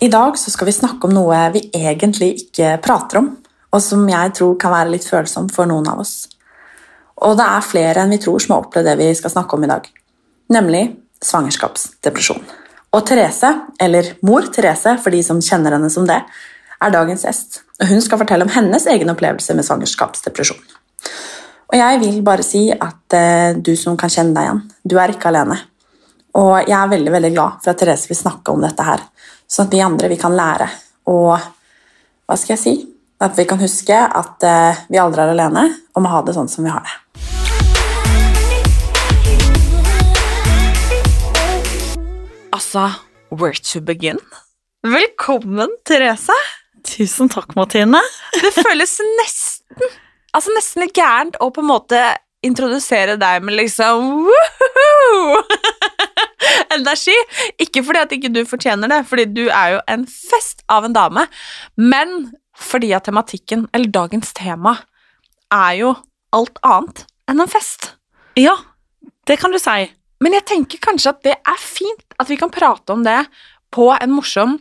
I dag skal vi snakke om noe vi egentlig ikke prater om, og som jeg tror kan være litt følsomt for noen av oss. Og det er flere enn vi tror som har opplevd det vi skal snakke om i dag, nemlig svangerskapsdepresjon. Og Therese, eller mor Therese for de som kjenner henne som det, er dagens gjest. Og hun skal fortelle om hennes egen opplevelse med svangerskapsdepresjon. Og jeg vil bare si at eh, du som kan kjenne deg igjen, du er ikke alene. Og jeg er veldig veldig glad for at Therese vil snakke om dette her, sånn at vi andre vi kan lære. Og hva skal jeg si? At vi kan huske at eh, vi aldri er alene og må ha det sånn som vi har det. Altså, where to begin? Velkommen, Therese. Tusen takk, Martine. Det føles nesten Altså nesten litt gærent å på en måte introdusere deg med liksom woohoo! energi. Ikke fordi at ikke du fortjener det, fordi du er jo en fest av en dame, men fordi at tematikken, eller dagens tema, er jo alt annet enn en fest. Ja, det kan du si. Men jeg tenker kanskje at det er fint at vi kan prate om det på en morsom,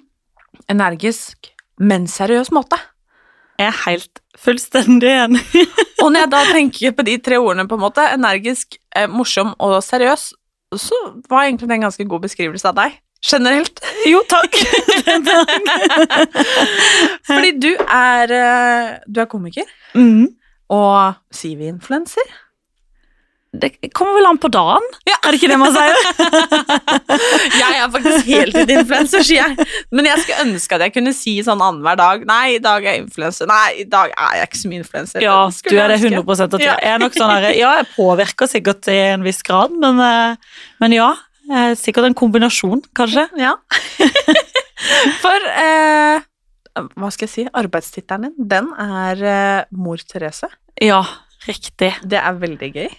energisk, men seriøs måte. Jeg er helt fullstendig enig. Og når jeg da tenker på de tre ordene, på en måte, energisk, eh, morsom og seriøs, så var egentlig det en ganske god beskrivelse av deg. Generelt. Jo, takk. Fordi du er eh, Du er komiker Mm. og Sivi-influenser. Det kommer vel an på dagen, er det ikke det man sier? Jeg er faktisk heltid-influenser, sier jeg. Men jeg skulle ønske at jeg kunne si sånn annenhver dag. Nei, i dag er jeg influenser. Nei, i dag er jeg ikke så mye influenser. Ja, du er det 100 ønske. at Ja. Jeg sånn ja, jeg påvirker sikkert til en viss grad, men, eh, men ja, eh, sikkert en kombinasjon, kanskje. Ja. For eh, hva skal jeg si, arbeidstittelen din, den er eh, Mor Therese. Ja, riktig. Det er veldig gøy.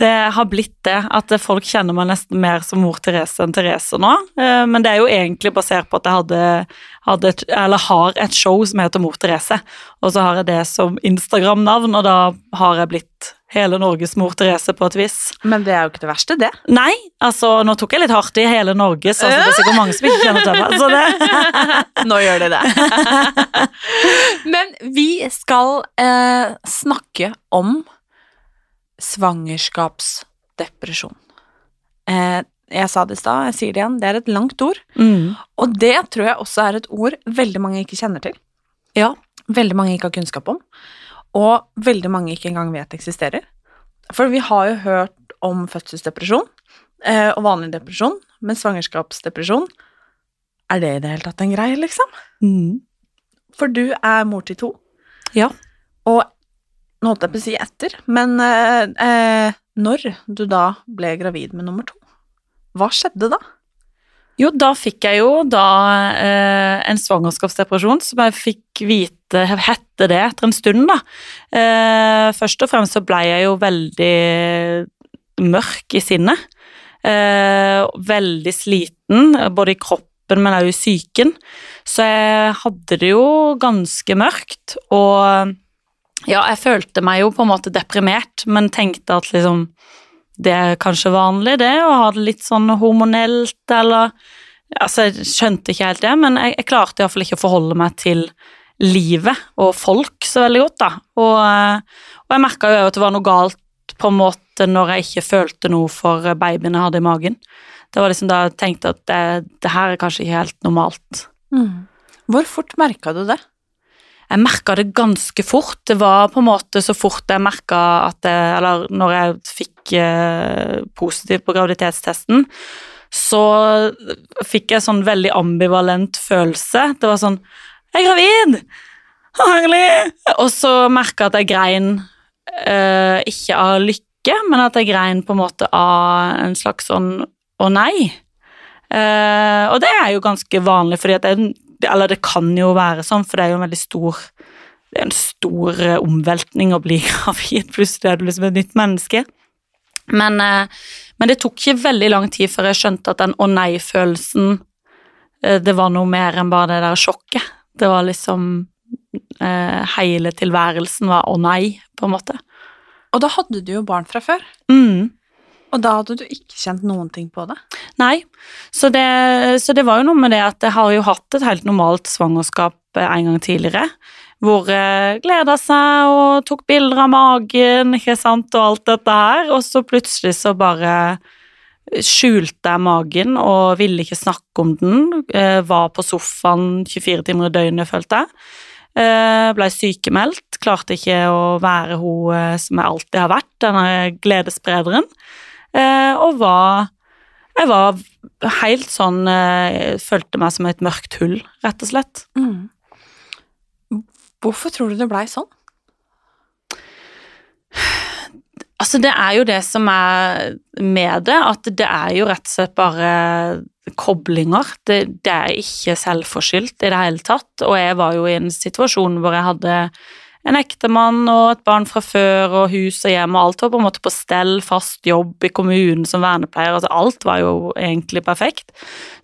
Det har blitt det, at folk kjenner meg nesten mer som mor Therese enn Therese nå. Eh, Men det er jo egentlig basert på at jeg hadde, hadde et, eller har et show som heter Mor Therese, og så har jeg det som Instagram-navn, og da har jeg blitt hele Norges mor Therese på et vis. Men det er jo ikke det verste, det. Nei, altså nå tok jeg litt hardt i hele Norge, så det er sikkert mange som ikke kjenner til meg. Så det. Nå gjør de det. Men vi skal eh, snakke om svangerskapsdepresjon. Eh, jeg sa det i stad, jeg sier det igjen, det er et langt ord. Mm. Og det tror jeg også er et ord veldig mange ikke kjenner til. Ja. Veldig mange ikke har kunnskap om. Og veldig mange ikke engang vet eksisterer. For vi har jo hørt om fødselsdepresjon eh, og vanlig depresjon, men svangerskapsdepresjon Er det i det hele tatt en greie, liksom? Mm. For du er mor til to. Ja. Og nå holdt jeg på å si etter, men eh, eh, når du da ble gravid med nummer to, hva skjedde da? Jo, da fikk jeg jo da eh, en svangerskapsdepresjon som jeg fikk vite hette det etter en stund, da. Eh, først og fremst så ble jeg jo veldig mørk i sinnet. Eh, veldig sliten, både i kroppen, men også i psyken. Så jeg hadde det jo ganske mørkt, og ja, jeg følte meg jo på en måte deprimert, men tenkte at liksom det er kanskje vanlig, det, å ha det litt sånn hormonelt, eller Altså, jeg skjønte ikke helt det, men jeg, jeg klarte iallfall ikke å forholde meg til livet og folk så veldig godt, da. Og, og jeg merka jo at det var noe galt på en måte når jeg ikke følte noe for babyen jeg hadde i magen. Det var liksom da jeg tenkte at det, det her er kanskje ikke helt normalt. Mm. Hvor fort merka du det? Jeg merka det ganske fort. Det var på en måte så fort jeg merka at jeg, Eller når jeg fikk eh, positivt på graviditetstesten, så fikk jeg sånn veldig ambivalent følelse. Det var sånn Jeg er gravid! Herlig! Og så merka jeg at jeg grein eh, ikke av lykke, men at jeg grein på en måte av en slags sånn å nei. Eh, og det er jo ganske vanlig, fordi at det, eller det kan jo være sånn, for det er jo en veldig stor det er en stor eh, omveltning å bli gravid. Plutselig er du liksom et nytt menneske. Men, eh, men, det tok ikke veldig lang tid før jeg skjønte at den å nei-følelsen eh, Det var noe mer enn bare det der sjokket. Det var liksom Hele tilværelsen var å nei, på en måte. Og da hadde du jo barn fra før. Mm. Og da hadde du ikke kjent noen ting på det? Nei, så det, så det var jo noe med det at jeg har jo hatt et helt normalt svangerskap en gang tidligere hvor jeg gleda seg og tok bilder av magen ikke sant, og alt dette her, og så plutselig så bare skjulte jeg magen og ville ikke snakke om den. Eh, var på sofaen 24 timer i døgnet, følte jeg. Eh, Blei sykemeldt, klarte ikke å være hun eh, som jeg alltid har vært, denne gledessprederen. Og var Jeg var helt sånn Følte meg som et mørkt hull, rett og slett. Mm. Hvorfor tror du det blei sånn? Altså, det er jo det som er med det, at det er jo rett og slett bare koblinger. Det, det er ikke selvforskyldt i det hele tatt, og jeg var jo i en situasjon hvor jeg hadde en ektemann og et barn fra før og hus og hjem, og alt var på en måte på stell, fast jobb i kommunen som vernepleier, altså alt var jo egentlig perfekt.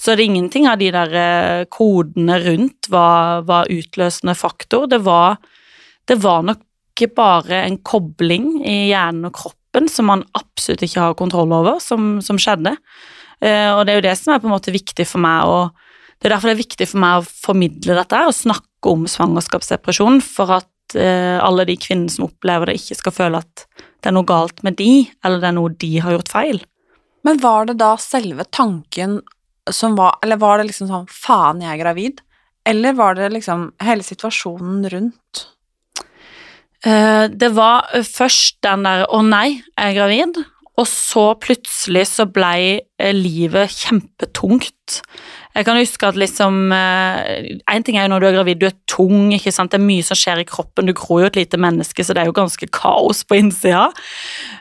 Så det er ingenting av de der eh, kodene rundt var, var utløsende faktor. Det var, det var nok bare en kobling i hjernen og kroppen som man absolutt ikke har kontroll over, som, som skjedde. Uh, og det er jo det som er på en måte viktig for meg å Det er derfor det er viktig for meg å formidle dette og snakke om svangerskapsdepresjon, for at alle de kvinnene som opplever det, ikke skal føle at det er noe galt med de, eller det er noe de har gjort feil. Men var det da selve tanken som var Eller var det liksom sånn faen, jeg er gravid? Eller var det liksom hele situasjonen rundt? Uh, det var først den der 'å nei, jeg er gravid', og så plutselig så blei livet kjempetungt. Jeg kan huske at liksom eh, ting er jo når du er gravid, du er tung, ikke sant? det er mye som skjer i kroppen, du gror jo et lite menneske, så det er jo ganske kaos på innsida.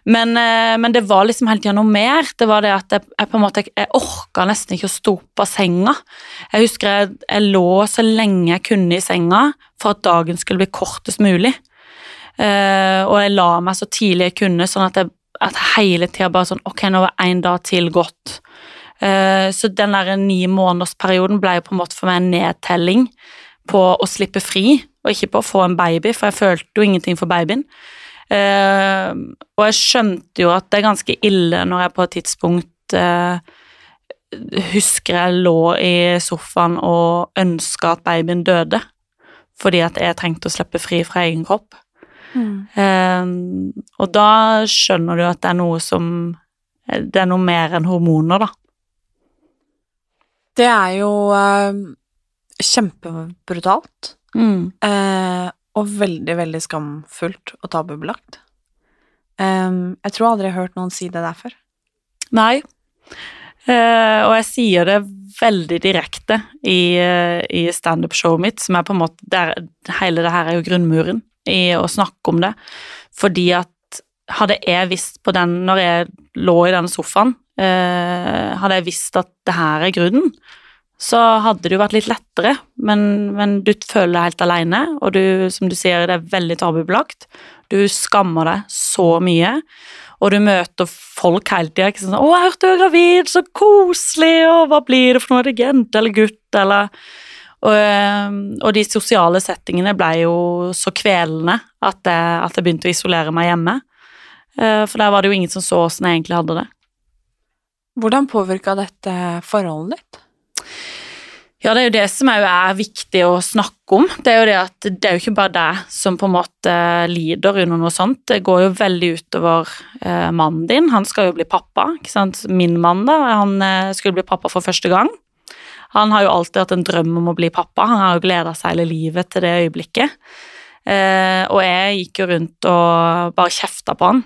Men, eh, men det var liksom tida noe mer. Det var det at jeg, jeg på en måte Jeg orka nesten ikke å stå opp av senga. Jeg husker jeg, jeg lå så lenge jeg kunne i senga for at dagen skulle bli kortest mulig. Uh, og jeg la meg så tidlig jeg kunne, sånn at, jeg, at hele tida bare sånn Ok, nå var én dag til gått. Eh, så den der ni månedersperioden ble jo på en måte for meg en nedtelling på å slippe fri, og ikke på å få en baby, for jeg følte jo ingenting for babyen. Uh, og jeg skjønte jo at det er ganske ille når jeg på et tidspunkt uh, husker jeg lå i sofaen og ønska at babyen døde, fordi at jeg trengte å slippe fri fra egen kropp. Mm. Um, og da skjønner du at det er noe som Det er noe mer enn hormoner, da. Det er jo uh, kjempebrutalt. Mm. Uh, og veldig, veldig skamfullt og tabubelagt. Um, jeg tror aldri jeg har hørt noen si det der før. Nei, uh, og jeg sier det veldig direkte i, uh, i standup-showet mitt, som er på en måte der, Hele det her er jo grunnmuren i å snakke om det. Fordi at hadde jeg visst på den når jeg lå i denne sofaen, Eh, hadde jeg visst at det her er grunnen, så hadde det jo vært litt lettere, men, men du føler deg helt alene, og du, som du sier, det er veldig tabubelagt. Du skammer deg så mye, og du møter folk hele tida. Ikke sånn 'Å, jeg hørte du er gravid, så koselig', og hva blir det for noe, er det jente eller gutt, eller og, eh, og, de sosiale settingene ble jo så kvelende at jeg, at jeg begynte å isolere meg hjemme. Eh, for der var det jo ingen som så åssen jeg egentlig hadde det. Hvordan påvirka dette forholdet ditt? Ja, det er jo det som er, er viktig å snakke om. Det er jo det at det er jo ikke bare deg som på en måte lider under noe sånt. Det går jo veldig utover eh, mannen din. Han skal jo bli pappa. ikke sant? Min mann, da, han eh, skulle bli pappa for første gang. Han har jo alltid hatt en drøm om å bli pappa. Han har jo gleda seg hele livet til det øyeblikket. Eh, og jeg gikk jo rundt og bare kjefta på han.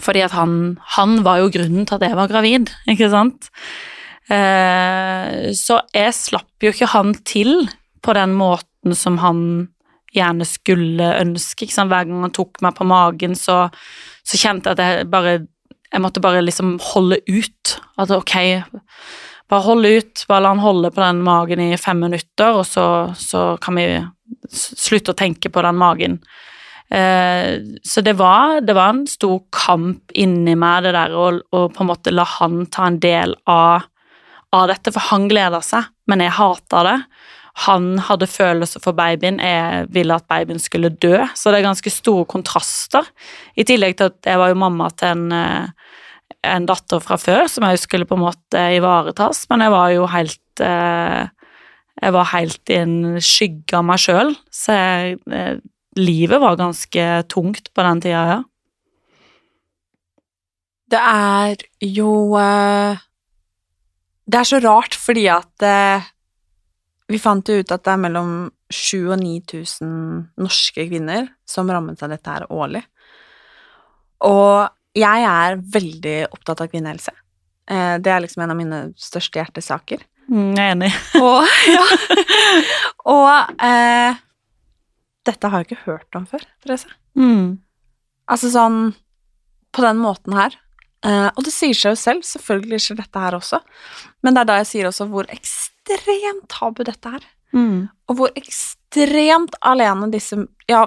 Fordi at han, han var jo grunnen til at jeg var gravid, ikke sant. Eh, så jeg slapp jo ikke han til på den måten som han gjerne skulle ønske. Ikke sant? Hver gang han tok meg på magen, så, så kjente jeg at jeg bare Jeg måtte bare liksom holde ut. At ok, bare hold ut. Bare la han holde på den magen i fem minutter, og så, så kan vi slutte å tenke på den magen. Eh, så det var, det var, en stor kamp inni meg, det der å, på en måte la han ta en del av av dette, for han gleda seg, men jeg hata det. Han hadde følelser for babyen, jeg ville at babyen skulle dø, så det er ganske store kontraster. I tillegg til at jeg var jo mamma til en, eh, en datter fra før som jeg skulle på en måte ivaretas, men jeg var jo helt eh, Jeg var helt i en skygge av meg sjøl, så jeg, livet var ganske tungt på den tida, ja. Det er jo det er så rart fordi at eh, vi fant jo ut at det er mellom 7000 og 9000 norske kvinner som rammes av dette her årlig. Og jeg er veldig opptatt av kvinnehelse. Eh, det er liksom en av mine største hjertesaker. Mm, jeg er enig. og ja. og eh, dette har jeg ikke hørt om før, Therese. Mm. Altså sånn på den måten her. Uh, og det sier seg jo selv, selvfølgelig skjer dette her også, men det er da jeg sier også hvor ekstremt tabu dette er. Mm. Og hvor ekstremt alene disse ja,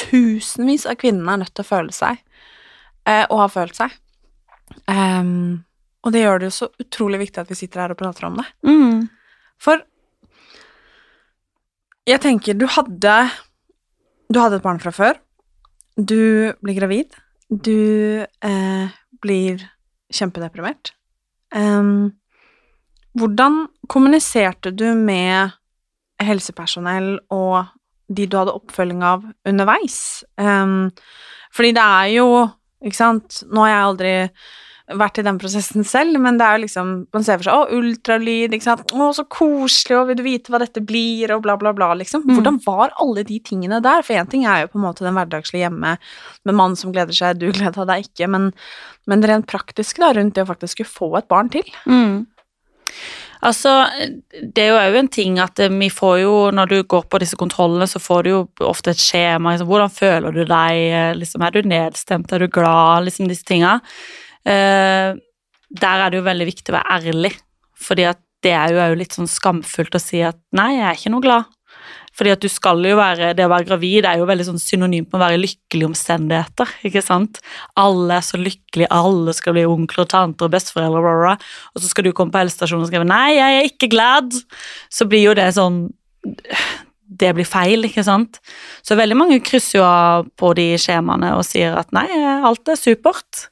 tusenvis av kvinnene er nødt til å føle seg, uh, og har følt seg. Um, og det gjør det jo så utrolig viktig at vi sitter her og prater om det. Mm. For jeg tenker, du hadde Du hadde et barn fra før. Du blir gravid. Du eh, blir kjempedeprimert. Um, hvordan kommuniserte du med helsepersonell og de du hadde oppfølging av underveis? Um, fordi det er jo, ikke sant Nå har jeg aldri vært i den prosessen selv, men det er jo liksom Man ser for seg 'Å, ultralyd', ikke sant 'Å, så koselig, og vil du vite hva dette blir', og bla, bla, bla, liksom. Mm. Hvordan var alle de tingene der? For én ting er jo på en måte den hverdagslige hjemme med mann som gleder seg, du gleder deg ikke, men, men det rent praktiske da, rundt det å faktisk skulle få et barn til. Mm. Altså, det er jo òg en ting at eh, vi får jo, når du går på disse kontrollene, så får du jo ofte et skjema. Liksom, hvordan føler du deg? Eh, liksom, er du nedstemt? Er du glad? Liksom disse tinga. Eh, der er det jo veldig viktig å være ærlig, fordi at det er jo litt sånn skamfullt å si at nei, jeg er ikke noe glad. Fordi at du skal jo være Det å være gravid er jo veldig sånn synonymt med å være i lykkelige omstendigheter, ikke sant? Alle er så lykkelige, alle skal bli onkler og tanter og besteforeldre, bla, bla, bla. og så skal du komme på helsestasjonen og skrive 'nei, jeg er ikke glad', så blir jo det sånn det blir feil, ikke sant. Så veldig mange krysser jo av på de skjemaene og sier at nei, alt er supert.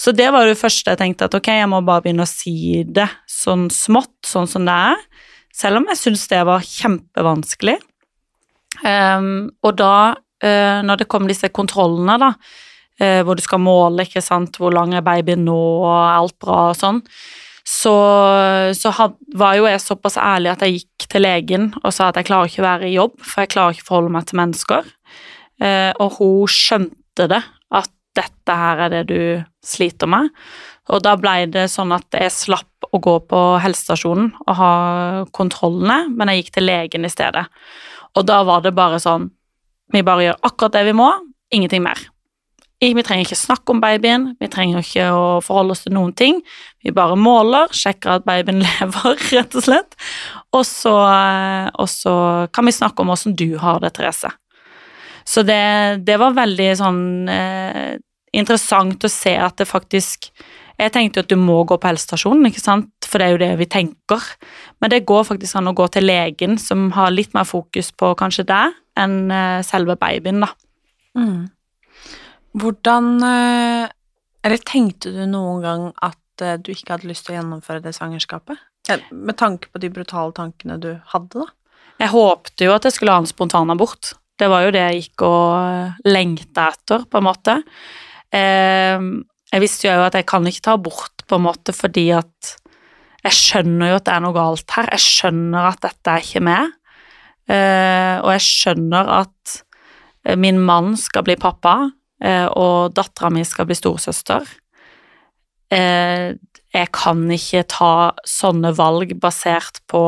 Så det var det første jeg tenkte at ok, jeg må bare begynne å si det sånn smått, sånn som det er. Selv om jeg syns det var kjempevanskelig. Um, og da, uh, når det kom disse kontrollene, da, uh, hvor du skal måle ikke sant, hvor lang er babyen nå, og alt bra og sånn, så, så had, var jo jeg såpass ærlig at jeg gikk til legen og sa at jeg klarer ikke å være i jobb, for jeg klarer ikke å forholde meg til mennesker. Eh, og hun skjønte det, at dette her er det du sliter med. Og da ble det sånn at jeg slapp å gå på helsestasjonen og ha kontrollene, men jeg gikk til legen i stedet. Og da var det bare sånn Vi bare gjør akkurat det vi må, ingenting mer. Vi trenger ikke snakke om babyen, vi trenger ikke å forholde oss til noen ting. Vi bare måler, sjekker at babyen lever, rett og slett. Og så, og så kan vi snakke om åssen du har det, Therese. Så det, det var veldig sånn eh, interessant å se at det faktisk Jeg tenkte jo at du må gå på helsestasjonen, ikke sant, for det er jo det vi tenker. Men det går faktisk an å gå til legen, som har litt mer fokus på kanskje deg enn eh, selve babyen, da. Mm. Hvordan eh, Eller tenkte du noen gang at eh, du ikke hadde lyst til å gjennomføre det svangerskapet? Med tanke på de brutale tankene du hadde, da. Jeg håpte jo at jeg skulle ha en spontanabort. Det var jo det jeg gikk og lengta etter, på en måte. Eh, jeg visste jo at jeg kan ikke ta abort, på en måte, fordi at jeg skjønner jo at det er noe galt her. Jeg skjønner at dette er ikke meg. Eh, og jeg skjønner at eh, min mann skal bli pappa, eh, og dattera mi skal bli storesøster. Eh, jeg kan ikke ta sånne valg basert på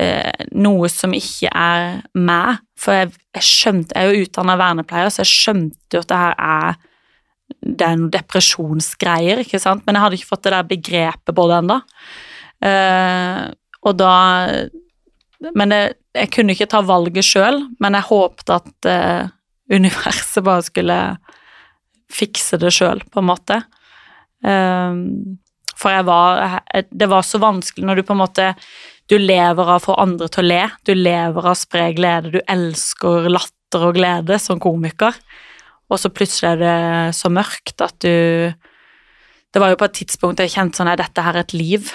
eh, noe som ikke er meg. For jeg, jeg skjønte Jeg er jo utdanna vernepleier, så jeg skjønte jo at det her er det er noen depresjonsgreier, ikke sant, men jeg hadde ikke fått det der begrepet på det ennå. Uh, og da Men jeg, jeg kunne ikke ta valget sjøl, men jeg håpte at eh, universet bare skulle fikse det sjøl, på en måte. Eh, for jeg var Det var så vanskelig når du på en måte Du lever av å få andre til å le. Du lever av å spre glede. Du elsker latter og glede som komiker og så plutselig er det så mørkt at du Det var jo på et tidspunkt jeg kjente sånn at dette her er et liv,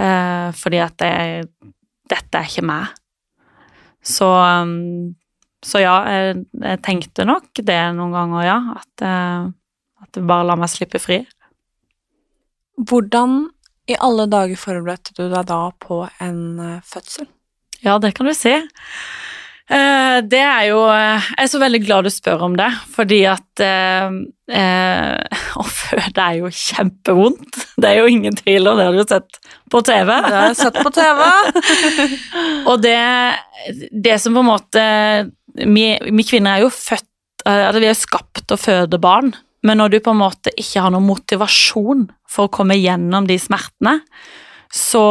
eh, fordi at det, dette er ikke meg. Så, um, så ja, jeg, jeg, tenkte nok det noen ganger, ja, at, uh, at det bare la meg slippe fri. Hvordan i alle dager forberedte du deg da på en uh, fødsel? Ja, det kan du si. Eh, det er jo eh, Jeg er så veldig glad du spør om det, fordi at eh, eh, Å føde er jo kjempevondt. Det er jo ingen tvil om det, har du sett på TV. Det har jeg sett på TV. og det, det som på en måte Vi, vi kvinner er jo født altså Vi er skapt til å føde barn, men når du på en måte ikke har noen motivasjon for å komme gjennom de smertene, så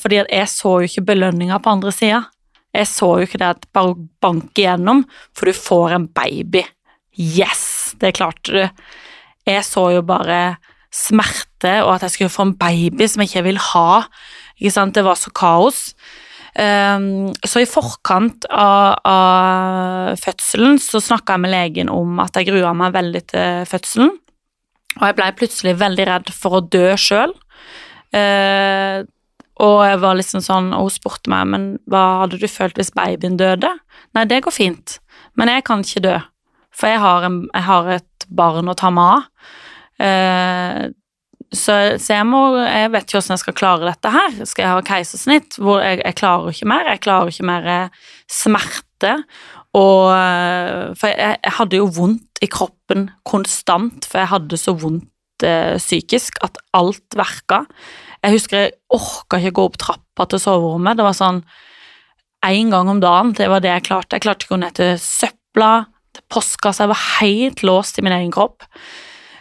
Fordi at jeg så jo ikke belønninga på andre sida. Jeg så jo ikke det at bare bank igjennom, for du får en baby. Yes, det klarte du. Jeg så jo bare smerte, og at jeg skulle få en baby som jeg ikke vil ha. Ikke sant? Det var så kaos. Um, så i forkant av, av fødselen så snakka jeg med legen om at jeg grua meg veldig til fødselen. Og jeg blei plutselig veldig redd for å dø sjøl. Uh, og jeg var liksom sånn, og hun spurte meg men hva hadde du følt hvis babyen døde. Nei, det går fint, men jeg kan ikke dø, for jeg har, en, jeg har et barn å ta meg av. Eh, så, så, jeg må Jeg vet ikke hvordan jeg skal klare dette her. Skal jeg ha keisersnitt? Hvor jeg, jeg klarer ikke mer. Jeg klarer ikke mer smerte. Og eh, For jeg, jeg hadde jo vondt i kroppen konstant, for jeg hadde så vondt eh, psykisk at alt verka. Jeg husker jeg orka ikke gå opp trappa til soverommet. Det var sånn én gang om dagen. Det var det jeg klarte. Jeg klarte ikke å gå ned til søpla, til postkassa. Jeg var helt låst i min egen kropp.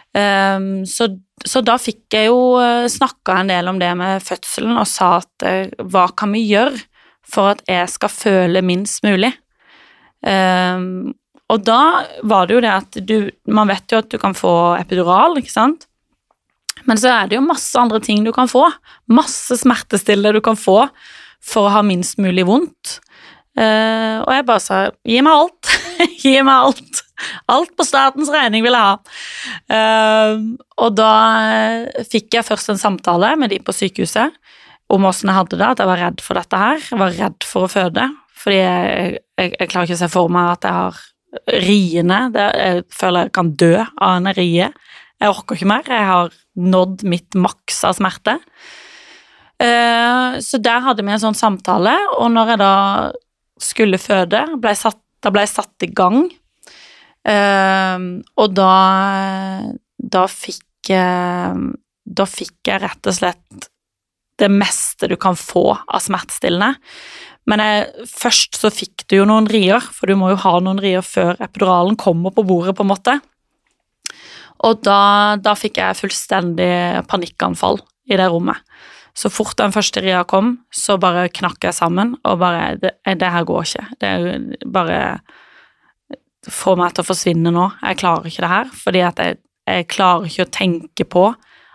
Um, så, så, da fikk jeg jo eh, snakka en del om det med fødselen og sa at uh, hva kan vi gjøre for at jeg skal føle minst mulig? Um, og da var det jo det at du Man vet jo at du kan få epidural, ikke sant? Men så er det jo masse andre ting du kan få. Masse smertestillende du kan få for å ha minst mulig vondt. Uh, og jeg bare sa gi meg alt. gi meg alt. Alt på statens regning vil jeg ha. Uh, og da fikk jeg først en samtale med de på sykehuset om åssen jeg hadde det, at jeg var redd for dette her. Jeg var redd for å føde, fordi jeg, jeg, jeg klarer ikke å se for meg at jeg har riene. Jeg føler jeg kan dø av en rie. Jeg orker ikke mer. Jeg har nådd mitt maks av smerte. Eh, så der hadde vi en sånn samtale, og når jeg da skulle føde, ble satt, da ble jeg satt i gang. Eh, og da, da fikk jeg Da fikk jeg rett og slett det meste du kan få av smertestillende. Men jeg, først så fikk du jo noen rier, for du må jo ha noen rier før epiduralen kommer på bordet, på en måte. Og da, da fikk jeg fullstendig panikkanfall i det rommet. Så fort den første ria kom, så bare knakk jeg sammen og bare Det, det her går ikke. Det er bare Få meg til å forsvinne nå. Jeg klarer ikke det her. Fordi at jeg, jeg klarer ikke å tenke på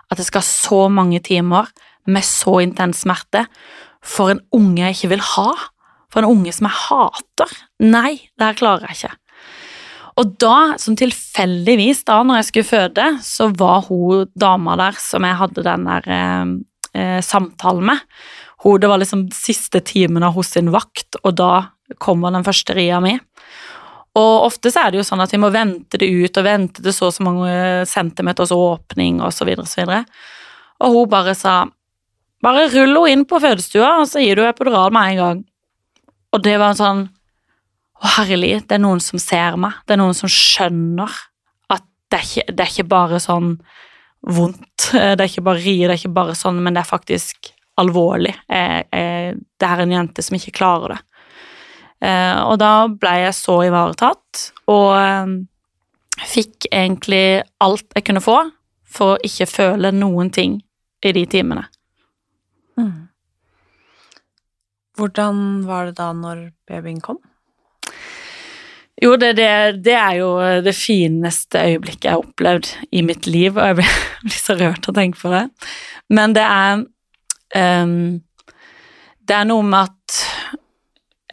at det skal så mange timer med så intens smerte for en unge jeg ikke vil ha. For en unge som jeg hater. Nei, det her klarer jeg ikke. Og da, som tilfeldigvis da når jeg skulle føde, så var hun dama der som jeg hadde den der eh, samtale med. Hun, det var liksom siste timen av hos sin vakt, og da kommer den første ria mi. Og ofte så er det jo sånn at vi må vente det ut, og vente til så og så mange centimeters åpning, og så videre og så. Og hun bare sa bare rull henne inn på fødestua, og så gir du epidural med en gang. Og det var sånn Å, herlig, det er noen som ser meg. Det er noen som skjønner at det er ikke, det er ikke bare sånn vondt. Det er ikke bare rier, det er ikke bare sånn, men det er faktisk alvorlig. Jeg, jeg, det er en jente som ikke klarer det. Eh, og da ble jeg så ivaretatt, og eh, fikk egentlig alt jeg kunne få for å ikke føle noen ting i de timene. Mm. Hvordan var det da når babyen kom? Jo, det, det, det, er jo det fineste øyeblikket jeg har opplevd i mitt liv, og jeg blir, blir så rørt av å tenke på det. Men det er um, Det er noe med at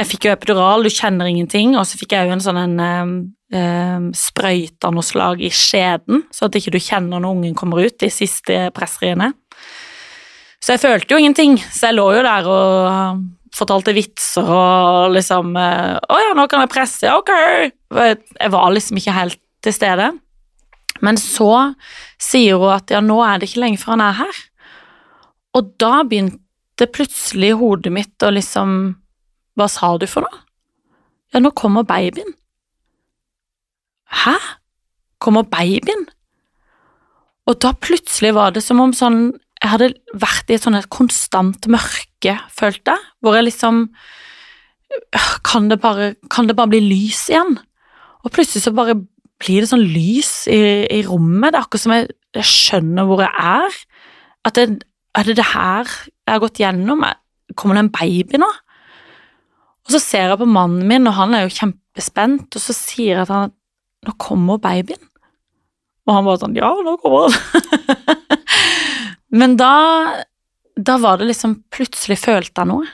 jeg fikk jo epidural, du kjenner ingenting, og så fikk jeg jo en sånn en um, um, sprøyte noe slag i skjeden, så at ikke du kjenner når ungen kommer ut, de siste presseriene. Så jeg følte jo ingenting, så jeg lå jo der og fortalte vitser og liksom eh, 'Å ja, nå kan jeg presse. Ok.' Jeg var liksom ikke helt til stede. Men så sier hun at ja, nå er det ikke lenge før han er her. Og da begynte plutselig hodet mitt å liksom Hva sa du for noe? Ja, nå kommer babyen. Hæ? Kommer babyen? Og da plutselig var det som om sånn Jeg hadde vært i et sånn konstant mørke, følte jeg, hvor jeg liksom kan det, bare, kan det bare bli lys igjen? Og plutselig så bare blir det sånn lys i, i rommet. Det er akkurat som jeg, jeg, skjønner hvor jeg er. At det, er det det her jeg har gått gjennom? Kommer det en baby nå? Og så ser jeg på mannen min, og han er jo kjempespent, og så sier jeg til han nå kommer babyen. Og han bare sånn ja, nå kommer han. Men da, da var det liksom Plutselig følte jeg noe.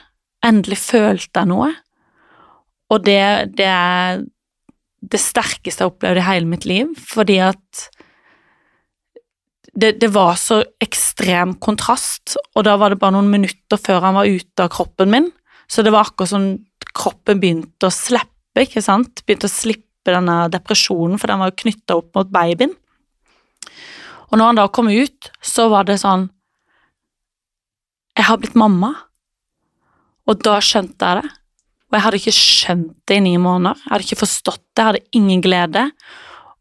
Endelig følte jeg noe. Og det, det er det sterkeste jeg har opplevd i hele mitt liv, fordi at det, det, var så ekstrem kontrast, og da var det bare noen minutter før han var ute av kroppen min, så det var akkurat som kroppen begynte å slippe, ikke sant, begynte å slippe denne depresjonen, for den var jo knytta opp mot babyen. Og når han da kom ut, så var det sånn Jeg har blitt mamma. Og da skjønte jeg det. Og jeg hadde ikke skjønt det i ni måneder. Jeg hadde ikke forstått det, jeg hadde ingen glede.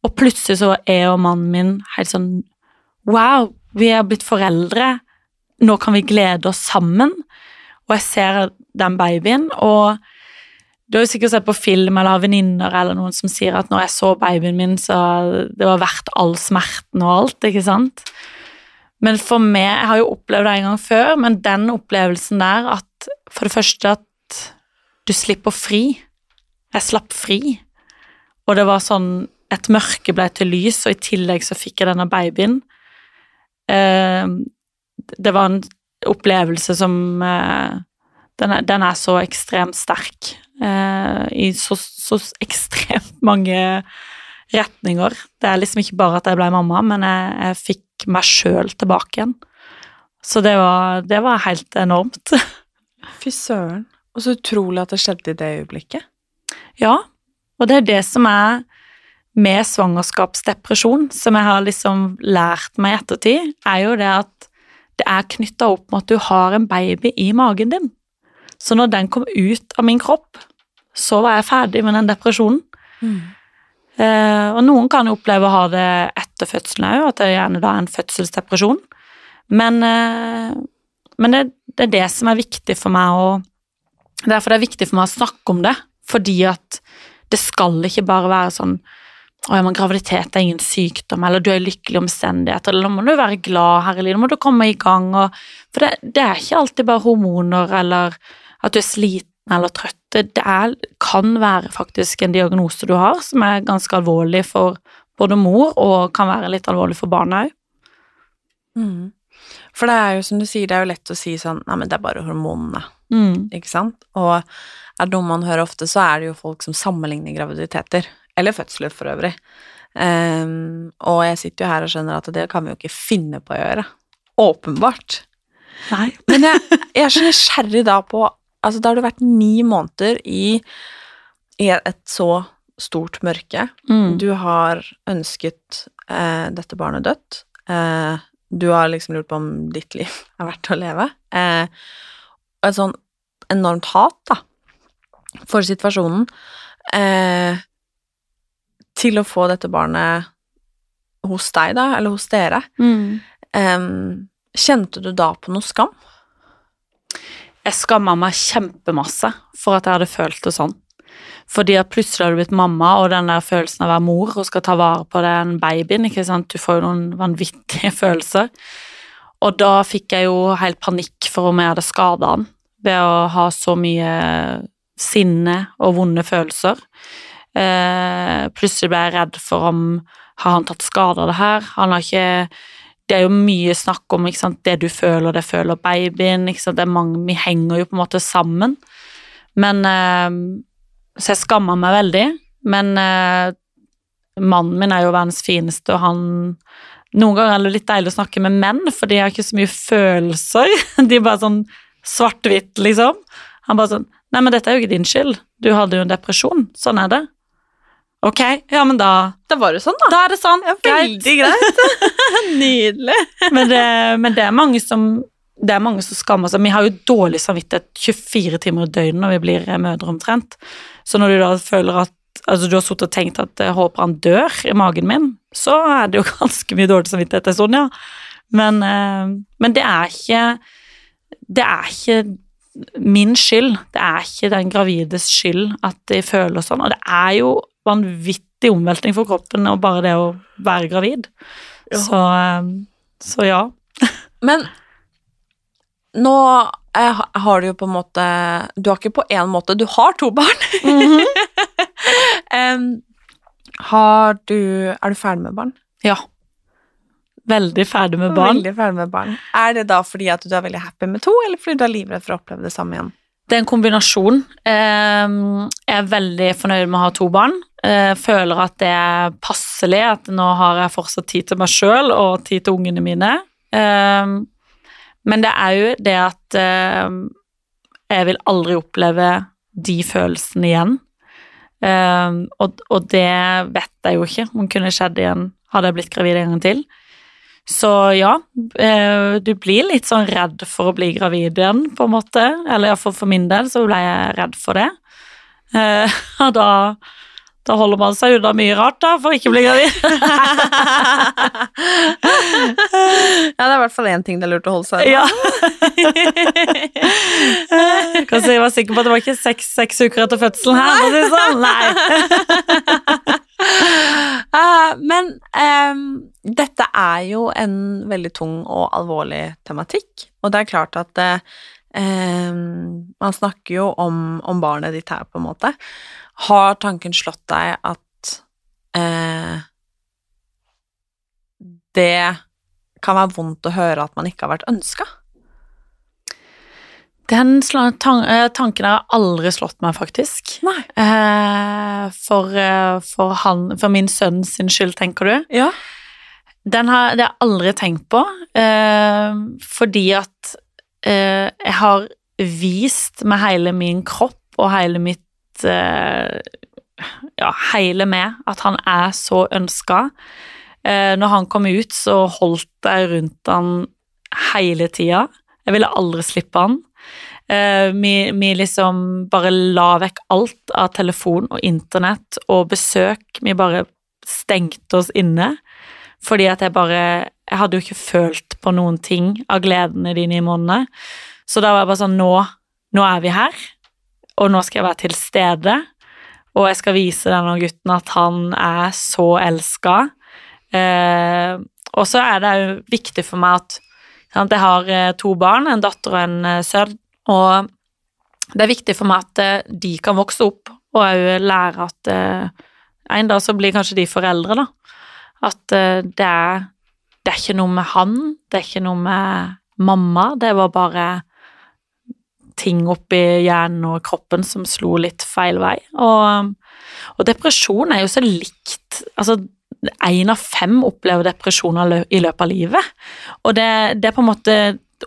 Og plutselig så var jeg og mannen min helt sånn Wow, vi er blitt foreldre. Nå kan vi glede oss sammen. Og jeg ser den babyen, og du har jo sikkert sett på film eller har venninner eller noen som sier at når jeg så babyen min, så det var verdt all smerten og alt, ikke sant? Men for meg Jeg har jo opplevd det en gang før, men den opplevelsen der at for det første at du slipper fri. Jeg slapp fri. Og det var sånn Et mørke ble til lys, og i tillegg så fikk jeg denne babyen. Eh, det var en opplevelse som eh, den, er, den, er, så ekstremt sterk. Eh, I så, så, ekstremt mange retninger. Det er liksom ikke bare at jeg ble mamma, men jeg, jeg fikk meg sjøl tilbake igjen. Så det var, det var helt enormt. Fy søren. Og så utrolig at det skjedde i det øyeblikket. Ja, og det er det som er med svangerskapsdepresjon, som jeg har liksom lært meg i ettertid, er jo det at det er knytta opp med at du har en baby i magen din. Så når den kom ut av min kropp, så var jeg ferdig med den depresjonen. Mm. Eh, og noen kan jo oppleve å ha det etter fødselen òg, at det gjerne da er en fødselsdepresjon. Men, eh, men det, det, er det som er viktig for meg å Derfor er det viktig for meg å snakke om det, fordi at det skal ikke bare være sånn å ja, men graviditet er ingen sykdom, eller du er i lykkelige omstendigheter, eller nå må du være glad, herlig, nå må du komme i gang, og For det, det, er ikke alltid bare hormoner eller at du er sliten eller trøtte, Det er, kan være faktisk en diagnose du har som er ganske alvorlig for både mor og kan være litt alvorlig for barna òg. Mm. For det er jo som du sier, det er jo lett å si sånn Nei, men det er bare hormonene. Mm. Ikke sant? Og er dumme man hører ofte, så er det jo folk som sammenligner graviditeter. Eller fødsler, for øvrig. Um, og jeg sitter jo her og skjønner at det kan vi jo ikke finne på å gjøre. Åpenbart. Nei. Men jeg, jeg er så nysgjerrig da på Altså, da har du vært ni måneder i, et så stort mørke. Mm. Du har ønsket eh, dette barnet dødt. Eh, du har liksom lurt på om ditt liv er verdt å leve. Eh, et sånn enormt hat, da, for situasjonen. Eh, til å få dette barnet hos deg, da, eller hos dere. Mm. Kjente du da på noe skam? Jeg skamma meg kjempemasse for at jeg hadde følt det sånn. Fordi at plutselig har du blitt mamma, og den der følelsen av å være mor og skal ta vare på den babyen, ikke sant, du får jo noen vanvittige følelser. Og da fikk jeg jo helt panikk for om jeg hadde skada han ved å ha så mye sinne og vonde følelser. Eh, plutselig ble jeg redd for om har han tatt skade av det her. Han har ikke Det er jo mye snakk om ikke sant, det du føler, det føler babyen. Ikke sant, det er mange, vi henger jo på en måte sammen. Men eh, Så jeg skammer meg veldig. Men eh, mannen min er jo verdens fineste, og han Noen ganger er det litt deilig å snakke med menn, for de har ikke så mye følelser. De er bare sånn svart-hvitt, liksom. Han bare sånn Nei, men dette er jo ikke din skyld. Du hadde jo en depresjon. Sånn er det. Ok, ja, men da Da var det sånn, da. Da er det sånn. Veldig greit. Nydelig. Men det, men det er mange som det er mange som skammer seg. Vi har jo dårlig samvittighet 24 timer i døgnet når vi blir eh, mødre omtrent. Så når du da føler at altså du har sittet og tenkt at jeg håper han dør i magen min, så er det jo ganske mye dårlig samvittighet en stund, ja. Men, eh, men det er ikke Det er ikke min skyld. Det er ikke den gravides skyld at de føler sånn. Og det er jo vanvittig omveltning for kroppen og bare det å være gravid. Så, eh, så ja. Men nå eh, har du jo på en måte Du har ikke på én måte Du har to barn. Em, har du Er du ferdig med barn? Ja. Veldig ferdig med barn. Veldig ferdig med barn. Er det da fordi at du er veldig happy med to, eller fordi du er livredd for å oppleve det samme igjen? Det er en kombinasjon. Eh, Jeg er veldig fornøyd med å ha to barn. Eh, Føler at det er passelig, at nå har jeg fortsatt tid til meg sjøl og tid til ungene mine. Eh, Men det er jo det at eh, jeg vil aldri oppleve de følelsene igjen. Og det vet jeg jo ikke om kunne skjedd igjen hadde jeg blitt gravid en gang til. Så ja, eh, du blir litt sånn redd for å bli gravid igjen, på en måte. Eller iallfall for min del så ble jeg redd for det. Eh, Og da, da holder man seg unna mye rart, da, for ikke å bli gravid. Ja, det er i hvert fall én ting det er lurt å holde seg unna. Ja. Kan si jeg var sikker på at det var ikke seks, seks uker etter fødselen her. for å si det Sånn. Nei. Eh, men um, dette er jo en veldig tung og alvorlig tematikk, og det er klart at uh, man snakker jo om, om barnet ditt her, på en måte. Har tanken slått deg at uh, det kan være vondt å høre at man ikke har vært ønska? Den eh, tanken har aldri slått meg, faktisk. Nei. Eh, for, eh, for, han, for min sønn sin skyld, tenker du? Ja. Den har det har jeg aldri tenkt på, fordi at jeg har vist med hele min kropp og hele mitt Ja, hele meg at han er så ønska. Når han kom ut, så holdt jeg rundt han hele tida. Jeg ville aldri slippe han. Eh, vi, vi liksom bare la vekk alt av telefon og internett og besøk. Vi bare stengte oss inne. Fordi at jeg bare Jeg hadde jo ikke følt på noen ting av gleden i de ni månedene. Så da var jeg bare sånn Nå, nå er vi her, og nå skal jeg være til stede. Og jeg skal vise denne gutten at han er så elska. Eh, og så er det jo viktig for meg at jeg har eh, to barn, en datter og en eh, sønn, og det er viktig for meg at eh, de kan vokse opp og òg lære at eh, en dag så blir kanskje de foreldre, da. At eh, det er det er ikke noe med han, det er ikke noe med mamma, det var bare ting oppi hjernen og kroppen som slo litt feil vei. Og, og depresjon er jo så likt Altså, én av fem opplever depresjoner i løpet av livet. Og det, det er på en måte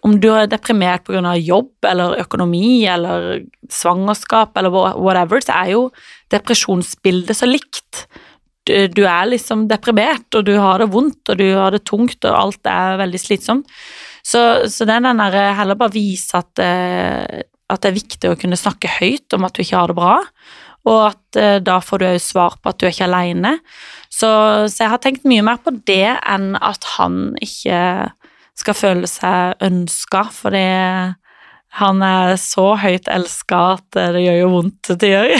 om du er deprimert pga. jobb eller økonomi eller svangerskap eller whatever, så er jo depresjonsbildet så likt. Du, du er liksom deprimert, og du har det vondt, og du har det tungt, og alt er veldig slitsomt. Så, så det er den der heller bare vise at, eh, at det er viktig å kunne snakke høyt om at du ikke har det bra, og at eh, da får du òg svar på at du er ikke aleine. Så, så jeg har tenkt mye mer på det enn at han ikke skal føle seg ønska, fordi han er så høyt elska at det gjør jo vondt det gjør.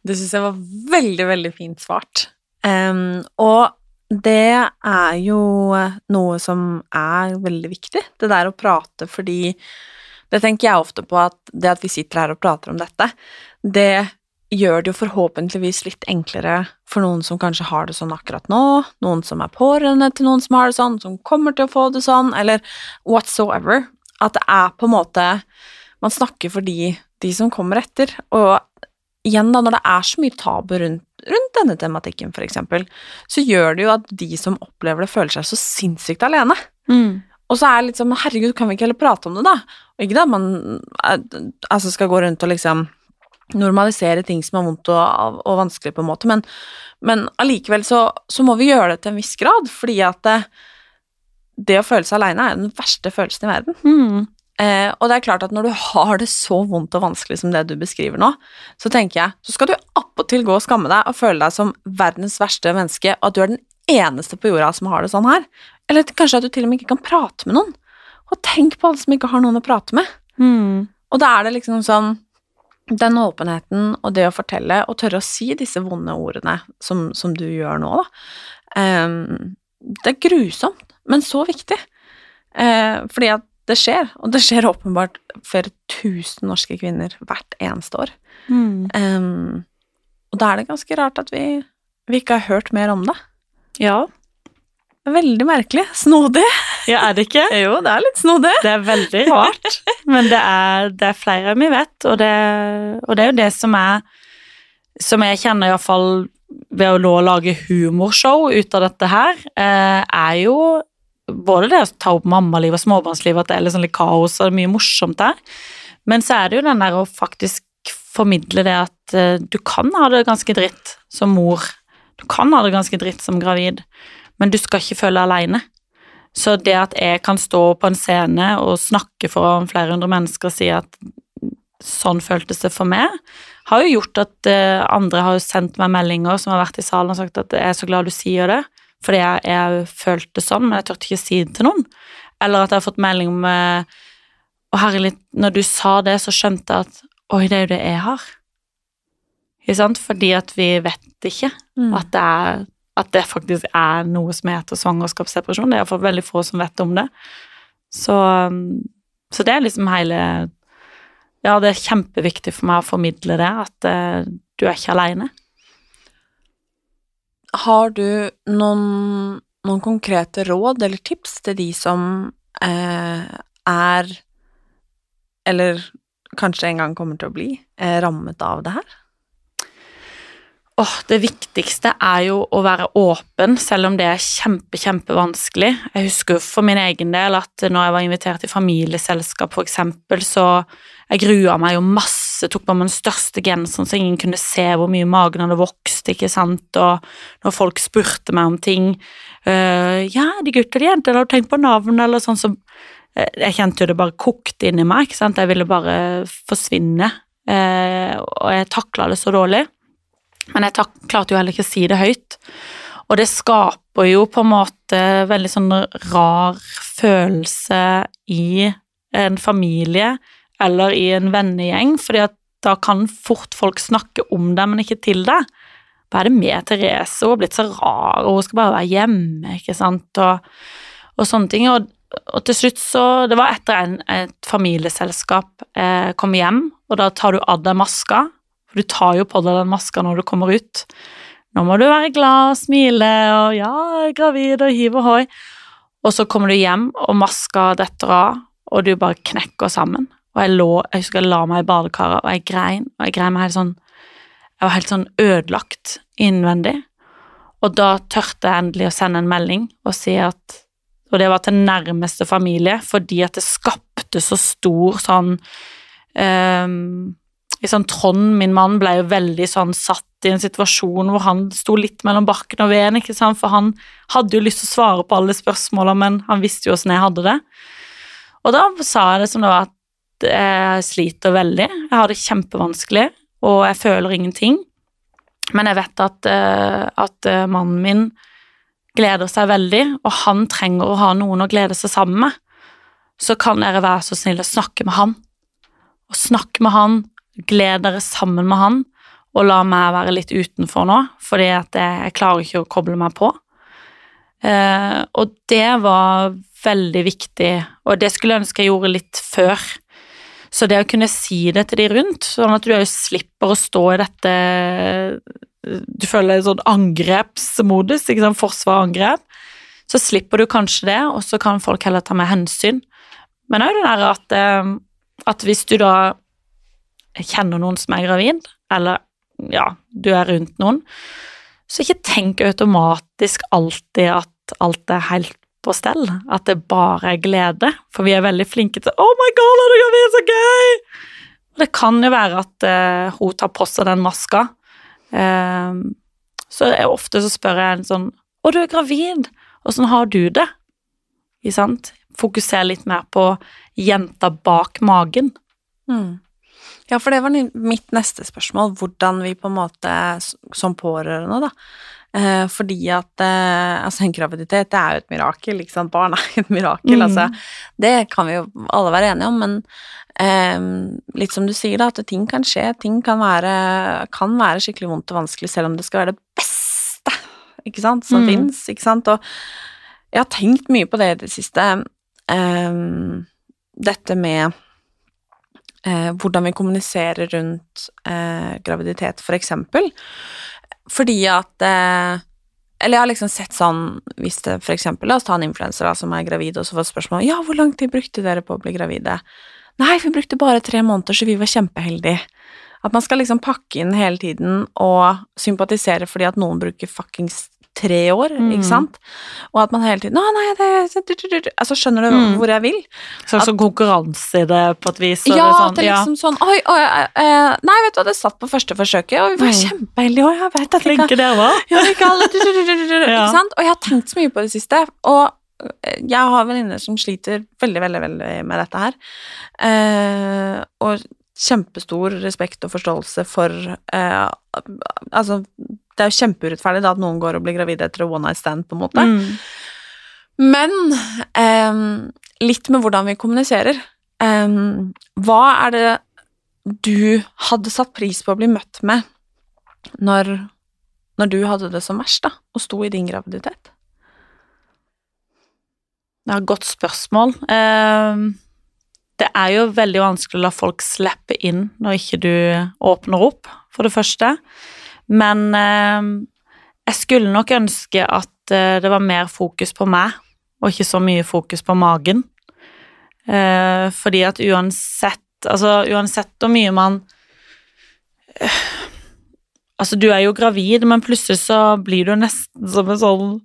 Det syns jeg var veldig, veldig fint svart. Um, og det er jo noe som er veldig viktig, det der å prate, fordi det tenker jeg ofte på at det at vi sitter her og prater om dette, det gjør det jo forhåpentligvis litt enklere for noen som kanskje har det sånn akkurat nå, noen som er pårørende til noen som har det sånn, som kommer til å få det sånn, eller whatsoever. At det er på en måte Man snakker for de, de som kommer etter. Og igjen, da, når det er så mye tabu rundt, rundt denne tematikken, eksempel, så gjør det jo at de som opplever det, føler seg så sinnssykt alene. Og så er det litt sånn Herregud, kan vi ikke heller prate om det, da? Og ikke at man eh, altså skal gå rundt og liksom normalisere ting som er vondt og, og vanskelig, på en måte, men, men allikevel så, så må vi gjøre det til en viss grad, fordi at det, det å føle seg aleine er den verste følelsen i verden. Mm. Eh, og det er klart at når du har det så vondt og vanskelig som det du beskriver nå, så tenker jeg, så skal du appåtil gå og skamme deg og føle deg som verdens verste menneske, og at du er den eneste på jorda som har det sånn her. Eller kanskje at du til og med ikke kan prate med noen. Og tenk på alle som ikke har noen å prate med. Mm. Og da er det liksom sånn Den åpenheten og det å fortelle og tørre å si disse vonde ordene som, som du gjør nå, da. um, det er grusomt, men så viktig. Uh, fordi at det skjer, og det skjer åpenbart flere tusen norske kvinner hvert eneste år. Mm. Um, og da er det ganske rart at vi, vi ikke har hørt mer om det. Ja. Veldig merkelig. Snodig. Ja, er det ikke? Jo, det er litt snodig. Det er veldig rart, men det er, det er flere enn vi vet, og det, og det er jo det som er Som jeg kjenner iallfall ved å nå lage humorshow ut av dette her, eh, er jo både det å ta opp mammaliv og småbarnsliv, at det er litt sånn litt kaos og mye morsomt der, men så er det jo den der å faktisk formidle det at eh, du kan ha det ganske dritt som mor, du kan ha det ganske dritt som gravid, men du skal ikke føle aleine. Så det at jeg kan stå på en scene og snakke foran flere hundre mennesker og si at sånn føltes det for meg, har jo gjort at eh, andre har sendt meg meldinger som har vært i salen og sagt at jeg er så glad du sier det, fordi jeg, jeg følte det sånn, men jeg turte ikke si det til noen. Eller at jeg har fått melding om og Å, herlig, når du sa det, så skjønte jeg at oi, det er jo det jeg har. Ikke sant? Fordi at vi vet ikke Mm. at det er at det faktisk er noe som heter svangerskapsdepresjon. Det er iallfall veldig få som vet om det. Så, um, så det er liksom hele Ja, det er kjempeviktig for meg å formidle det, at uh, du er ikke aleine. Har du noen, noen konkrete råd eller tips til de som eh, er, eller kanskje en gang kommer til å bli, eh, rammet av det her? Åh, det viktigste er jo å være åpen, selv om det er kjempe, kjempevanskelig. Jeg husker for min egen del at når jeg var invitert i familieselskap, eksempel, så jeg grua meg jo masse, tok på meg den største genseren så ingen kunne se hvor mye magen hadde vokst, ikke sant, og når folk spurte meg om ting uh, Ja, de gutter de jenter, du tenkt på navn, eller sånn, så øh, Jeg kjente jo det bare kokte inni meg, ikke sant, jeg ville bare forsvinne, uh, og jeg takla det så dårlig. Men jeg tak klarte jo heller ikke å si det høyt. Og det skaper jo på en måte veldig sånn rar følelse i en familie eller i en vennegjeng, fordi at da kan fort folk snakke om deg, men ikke til deg. Hva er det med Therese? Hun har blitt så rar, og hun skal bare være hjemme, ikke sant, og, og sånne ting. Og, og til slutt så Det var etter en, et familieselskap eh, kom hjem, og da tar du av deg maska, for du tar jo på deg den maska når du kommer ut. Nå må du være glad og smile og ja, jeg er gravid og hiv og. Og så kommer du hjem, og maska detter av, og du bare knekker sammen. Og jeg lå, jeg husker jeg la meg i badekaret, og jeg grein, og jeg grein meg helt sånn Jeg var helt sånn ødelagt innvendig. Og da tørte jeg endelig å sende en melding og si at og det var til nærmeste familie, fordi at det skapte så stor sånn um, liksom Trond, min mann, ble jo veldig sånn satt i en situasjon hvor han sto litt mellom barken og veden, ikke sant, for han hadde jo lyst til å svare på alle spørsmåla, men han visste jo åssen jeg hadde det. Og da sa jeg det som det var at jeg sliter veldig, jeg har det kjempevanskelig, og jeg føler ingenting. Men jeg vet at, eh, at eh, mannen min gleder seg veldig, og han trenger å ha noen å glede seg sammen med. Så kan dere være så snill å snakke med han. Og snakke med han, gled dere sammen med han, og la meg være litt utenfor nå, fordi at jeg, jeg klarer ikke å koble meg på. Eh, og det var veldig viktig, og det skulle jeg ønske jeg gjorde litt før. Så det å kunne si det til de rundt, sånn at du slipper å stå i dette Du føler en sånn angrepsmodus, ikke sant, forsvar-angrep, så slipper du kanskje det, og så kan folk heller ta med hensyn. Men òg det der at, eh, at hvis du da kjenner noen som er gravid, eller ja, du er rundt noen, så ikke tenk automatisk alltid at alt er helt på stell, at det bare er glede, for vi er veldig flinke til 'Oh my God, er du gravid? Så gøy!' Det kan jo være at uh, hun tar på seg den maska. Uh, så ofte så spør jeg en sånn 'Å, du er gravid. Åssen har du det?' Ikke sant? Fokuser litt mer på jenta bak magen. Mm. Ja, for det var mitt neste spørsmål, hvordan vi på en måte som pårørende, da eh, Fordi at eh, altså en graviditet, det er jo et mirakel, ikke sant. Barn er et mirakel, mm. altså. Det kan vi jo alle være enige om, men eh, litt som du sier, da, at ting kan skje. Ting kan være, kan være skikkelig vondt og vanskelig, selv om det skal være det beste, ikke sant, som mm. fins, ikke sant. Og jeg har tenkt mye på det i det siste. Um, dette med eh, hvordan vi kommuniserer rundt eh, graviditet, for eksempel. Fordi at eh, Eller jeg har liksom sett sånn Hvis det for eksempel La oss ta en influenser som er gravid, og så får spørsmål Ja, hvor lang tid brukte dere på å bli gravide? Nei, vi brukte bare tre måneder, så vi var kjempeheldige. At man skal liksom pakke inn hele tiden og sympatisere fordi at noen bruker fuckings tre år, mm. ikke sant? Og at man hele tiden 'Å, nei, det Altså, skjønner du mm. hvor jeg vil? Sånn som konkurranse i det, på et vis? Ja, sånn, at det liksom ja. sånn Oi, oi, eh, Nei, vet du hva, det satt på første forsøket, og vi var mm. kjempeheldige, og jeg vet at Flinke dere var. Ja, ikke alle Ikke sant? Og jeg har tenkt så mye på det siste, og eh, jeg har venninner som sliter veldig, veldig, veldig med dette her. Eh, og kjempestor respekt og forståelse for eh, Altså, det er jo kjempeurettferdig da at noen går og blir gravide etter one night stand, på en måte. Mm. Men um, litt med hvordan vi kommuniserer. Um, hva er det du hadde satt pris på å bli møtt med når, når du hadde det som verst, da, og sto i din graviditet? Det er et godt spørsmål. Um det er jo veldig vanskelig å la folk slippe inn når ikke du åpner opp, for det første. Men eh, jeg skulle nok ønske at eh, det var mer fokus på meg, og ikke så mye fokus på magen. Eh, fordi at uansett Altså, uansett hvor mye man Altså, du er jo gravid, men plutselig så blir du nesten som et sånn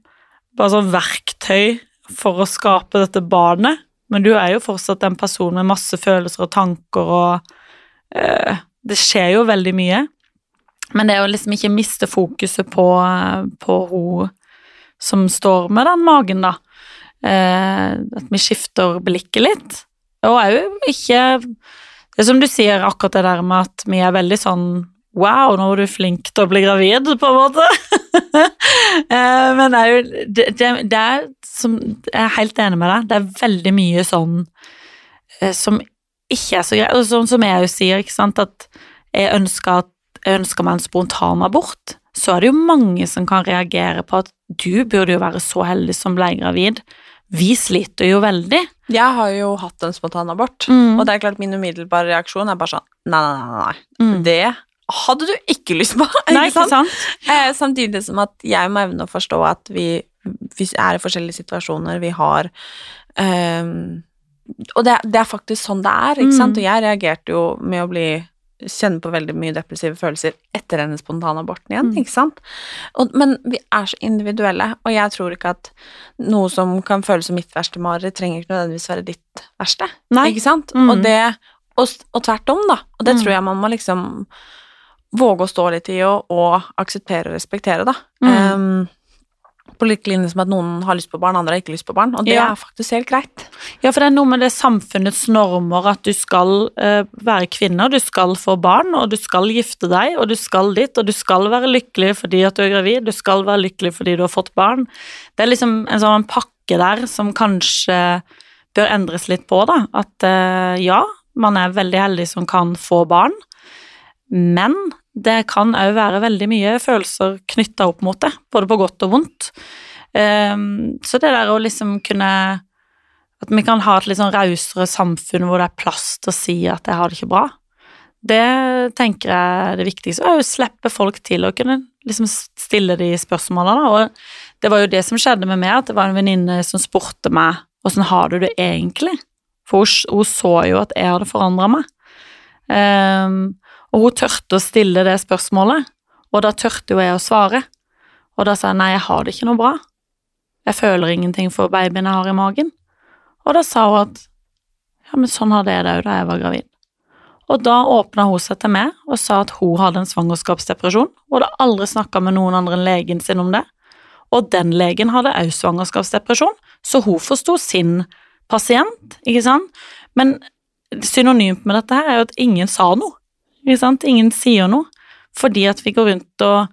Bare sånn verktøy for å skape dette barnet. Men du er jo fortsatt en person med masse følelser og tanker og uh, Det skjer jo veldig mye. Men det jo liksom ikke miste fokuset på, på hun som står med den magen, da. Eh, at vi skifter blikket litt. Og òg ikke Det er som du sier, akkurat det der med at vi er veldig sånn Wow, nå var du flink til å bli gravid, på en måte. eh, men det er jo det, det, det er som, Jeg er helt enig med deg. Det er veldig mye sånn eh, som ikke er så greit. Sånn som jeg jo sier, ikke sant, at jeg ønsker, at, ønsker en spontanabort, så er det jo mange som kan reagere på at du burde jo være så heldig som ble gravid. Vi sliter jo veldig. Jeg har jo hatt en spontanabort, mm. og det er klart min umiddelbare reaksjon er bare sånn Nei, nei, nei. nei. Mm. Det hadde du ikke lyst på. Nei, ikke sant? Eh, samtidig som at jeg må evne å forstå at vi vi er i forskjellige situasjoner, vi har um, Og det, det, er faktisk sånn det er, ikke sant? Mm. Og jeg reagerte jo med å bli kjenner på veldig mye depressive følelser etter denne spontanaborten igjen, Mm. ikke sant? Og, men vi er så individuelle, og jeg tror ikke at noe som kan føles som mitt verste mareritt, trenger ikke nødvendigvis være ditt verste. Nei. Ikke sant? Mm. Og det og, og tvert om, da. Og det Mm. tror jeg man må liksom våge å stå litt i og, og akseptere og respektere, da. Mm. På lik linje som at noen har lyst på barn, andre har ikke lyst på barn. Og det Ja. er faktisk helt greit. Ja, for det er noe med det samfunnets normer at du skal uh, være kvinne, du skal få barn, og du skal gifte deg, og du skal dit, og du skal være lykkelig fordi at du er gravid, du skal være lykkelig fordi du har fått barn. Det er liksom en sånn pakke der som kanskje bør endres litt på, da. At uh, ja, man er veldig heldig som kan få barn, men det kan òg være veldig mye følelser knytta opp mot det, både på godt og vondt. Ehm, så det der å liksom kunne At vi kan ha et litt sånn rausere samfunn hvor det er plass til å si at jeg har det ikke bra, det tenker jeg er det viktigste. Og å slippe folk til å kunne liksom stille de spørsmålene. Og det var jo det som skjedde med meg, at det var en venninne som spurte meg åssen har du det egentlig? For hun, hun så jo at jeg hadde forandra meg. Ehm, og hun tørte å stille det spørsmålet, og da tørte jo jeg å svare. Og da sa jeg nei, jeg har det ikke noe bra. Jeg føler ingenting for babyen jeg har i magen. Og da sa hun at ja, men sånn hadde jeg det òg da jeg var gravid. Og da åpna hun seg til meg og sa at hun hadde en svangerskapsdepresjon. Hun hadde aldri snakka med noen andre enn legen sin om det. Og den legen hadde òg svangerskapsdepresjon, så hun forsto sin pasient, ikke sant. Men synonymt med dette her er jo at ingen sa noe. Ikke sant? Ingen sier noe. Fordi at vi går rundt og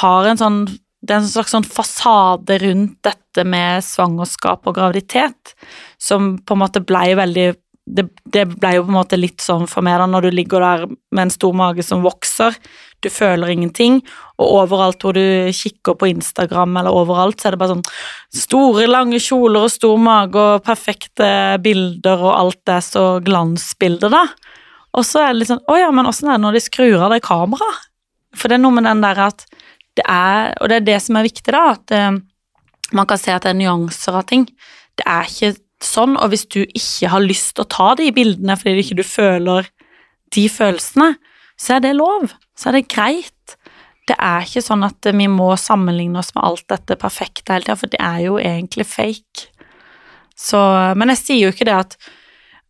har en sånn Det er en slags sånn fasade rundt dette med svangerskap og graviditet som på en måte blei veldig det, det ble jo på en måte litt sånn for meg da, når du ligger der med en stor mage som vokser, du føler ingenting, og overalt hvor du kikker på Instagram eller overalt, så er det bare sånn store, lange kjoler og stor mage og perfekte bilder, og alt er så glansbilder, da. Og så er det litt sånn Å ja, men åssen er det når de skrur av det kameraet? For det er noe med den der at det er Og det er det som er viktig, da, at eh, man kan se at det er nyanser av ting. Det er ikke sånn, og hvis du ikke har lyst til å ta de bildene fordi du ikke føler de følelsene, så er det lov. Så er det greit. Det er ikke sånn at vi må sammenligne oss med alt dette perfekte hele tida, for det er jo egentlig fake. Så, men jeg sier jo ikke det at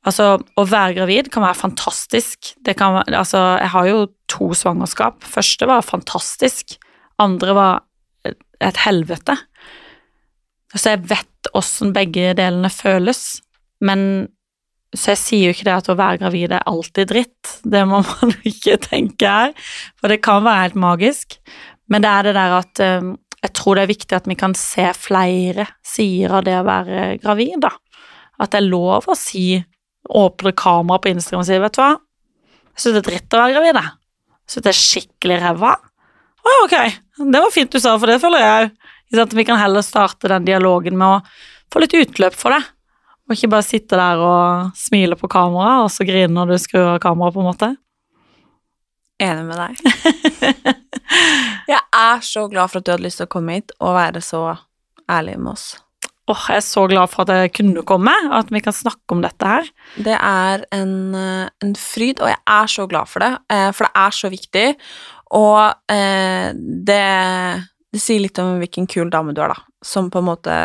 Altså, å være gravid kan være fantastisk. Kan, altså, jeg har jo to svangerskap. Første var fantastisk. Andre var et helvete. Så jeg vet åssen begge delene føles. Men Så jeg sier jo ikke det at å være gravid er alltid dritt. Det må man ikke tenke her, for det kan være helt magisk. Men det er det der at eh, jeg tror det er viktig at vi kan se flere sider av det å være gravid, da. At det er lov å si åpne kamera på Instagram og sier vet du hva, jeg syns det er dritt å være gravid. Jeg syns det er skikkelig ræva. Å ja, ok, det var fint du sa, for det føler jeg òg. Vi kan heller starte den dialogen med å få litt utløp for det. Og ikke bare sitte der og smile på kamera, og så grine når du skrur av kameraet, på en måte. Enig med deg. jeg er så glad for at du hadde lyst til å komme hit og være så ærlig med oss. Åh, jeg er så glad for at jeg kunne komme, at vi kan snakke om dette her. Det er en, eh, en fryd, og jeg er så glad for det, eh, for det er så viktig. Og eh, det, det sier litt om hvilken kul dame du er, da, som på en måte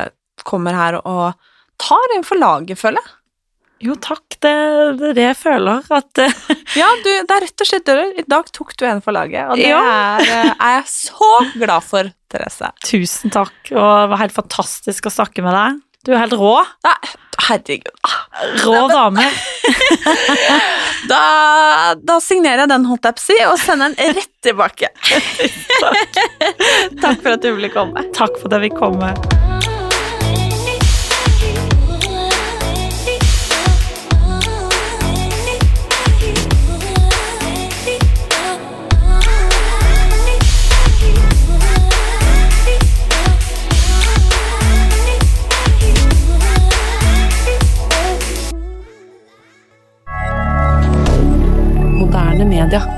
kommer her og tar en for laget, føler jeg. Jo, takk, det det er det jeg føler. At eh, Ja, du, det er rett og slett det. I dag tok du en for laget, og det Ja. er, eh, er jeg så glad for, Therese. Tusen takk, og det var helt fantastisk å snakke med deg. Du er helt rå. Nei, herregud. Rå dame. Da, da signerer jeg den, holdt jeg på å si, og sender den rett tilbake. Takk for at du ville komme. Takk for at jeg fikk komme. er